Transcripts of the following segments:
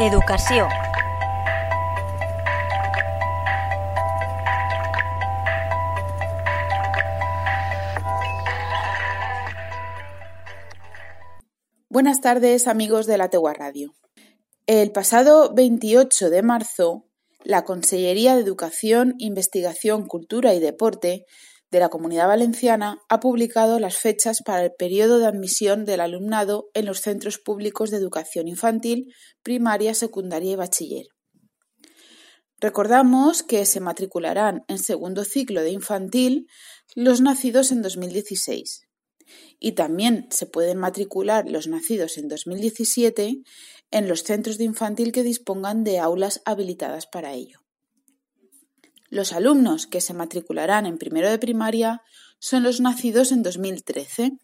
Educació. Buenas tardes amigos de la Tegua Radio. El pasado 28 de marzo, la Consellería de Educación, Investigación, Cultura y Deporte de la Comunidad Valenciana ha publicado las fechas para el periodo de admisión del alumnado en los centros públicos de educación infantil, primaria, secundaria y bachiller. Recordamos que se matricularán en segundo ciclo de infantil los nacidos en 2016 y también se pueden matricular los nacidos en 2017 en los centros de infantil que dispongan de aulas habilitadas para ello. Los alumnos que se matricularán en primero de primaria son los nacidos en 2013.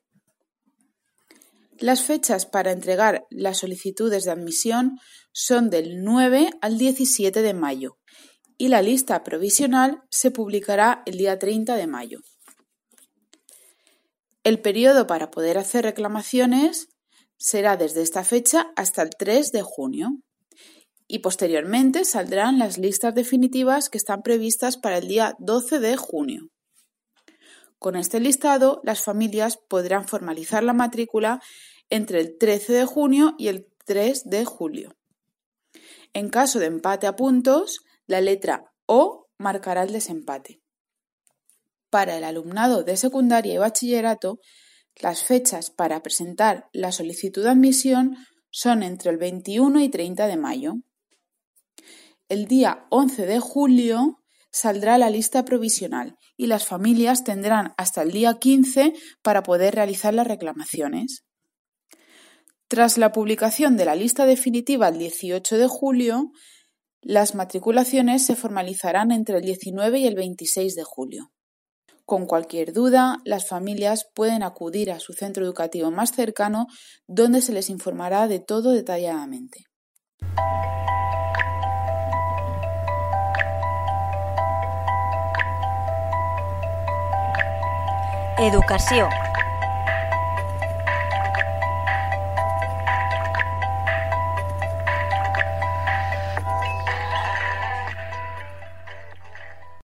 Las fechas para entregar las solicitudes de admisión son del 9 al 17 de mayo y la lista provisional se publicará el día 30 de mayo. El periodo para poder hacer reclamaciones será desde esta fecha hasta el 3 de junio y posteriormente saldrán las listas definitivas que están previstas para el día 12 de junio. Con este listado, las familias podrán formalizar la matrícula entre el 13 de junio y el 3 de julio. En caso de empate a puntos, la letra O marcará el desempate. Para el alumnado de secundaria y bachillerato, las fechas para presentar la solicitud de admisión son entre el 21 y 30 de mayo. El día 11 de julio saldrá la lista provisional y las familias tendrán hasta el día 15 para poder realizar las reclamaciones. Tras la publicación de la lista definitiva el 18 de julio, las matriculaciones se formalizarán entre el 19 y el 26 de julio. Con cualquier duda, las familias pueden acudir a su centro educativo más cercano donde se les informará de todo detalladamente. Educació.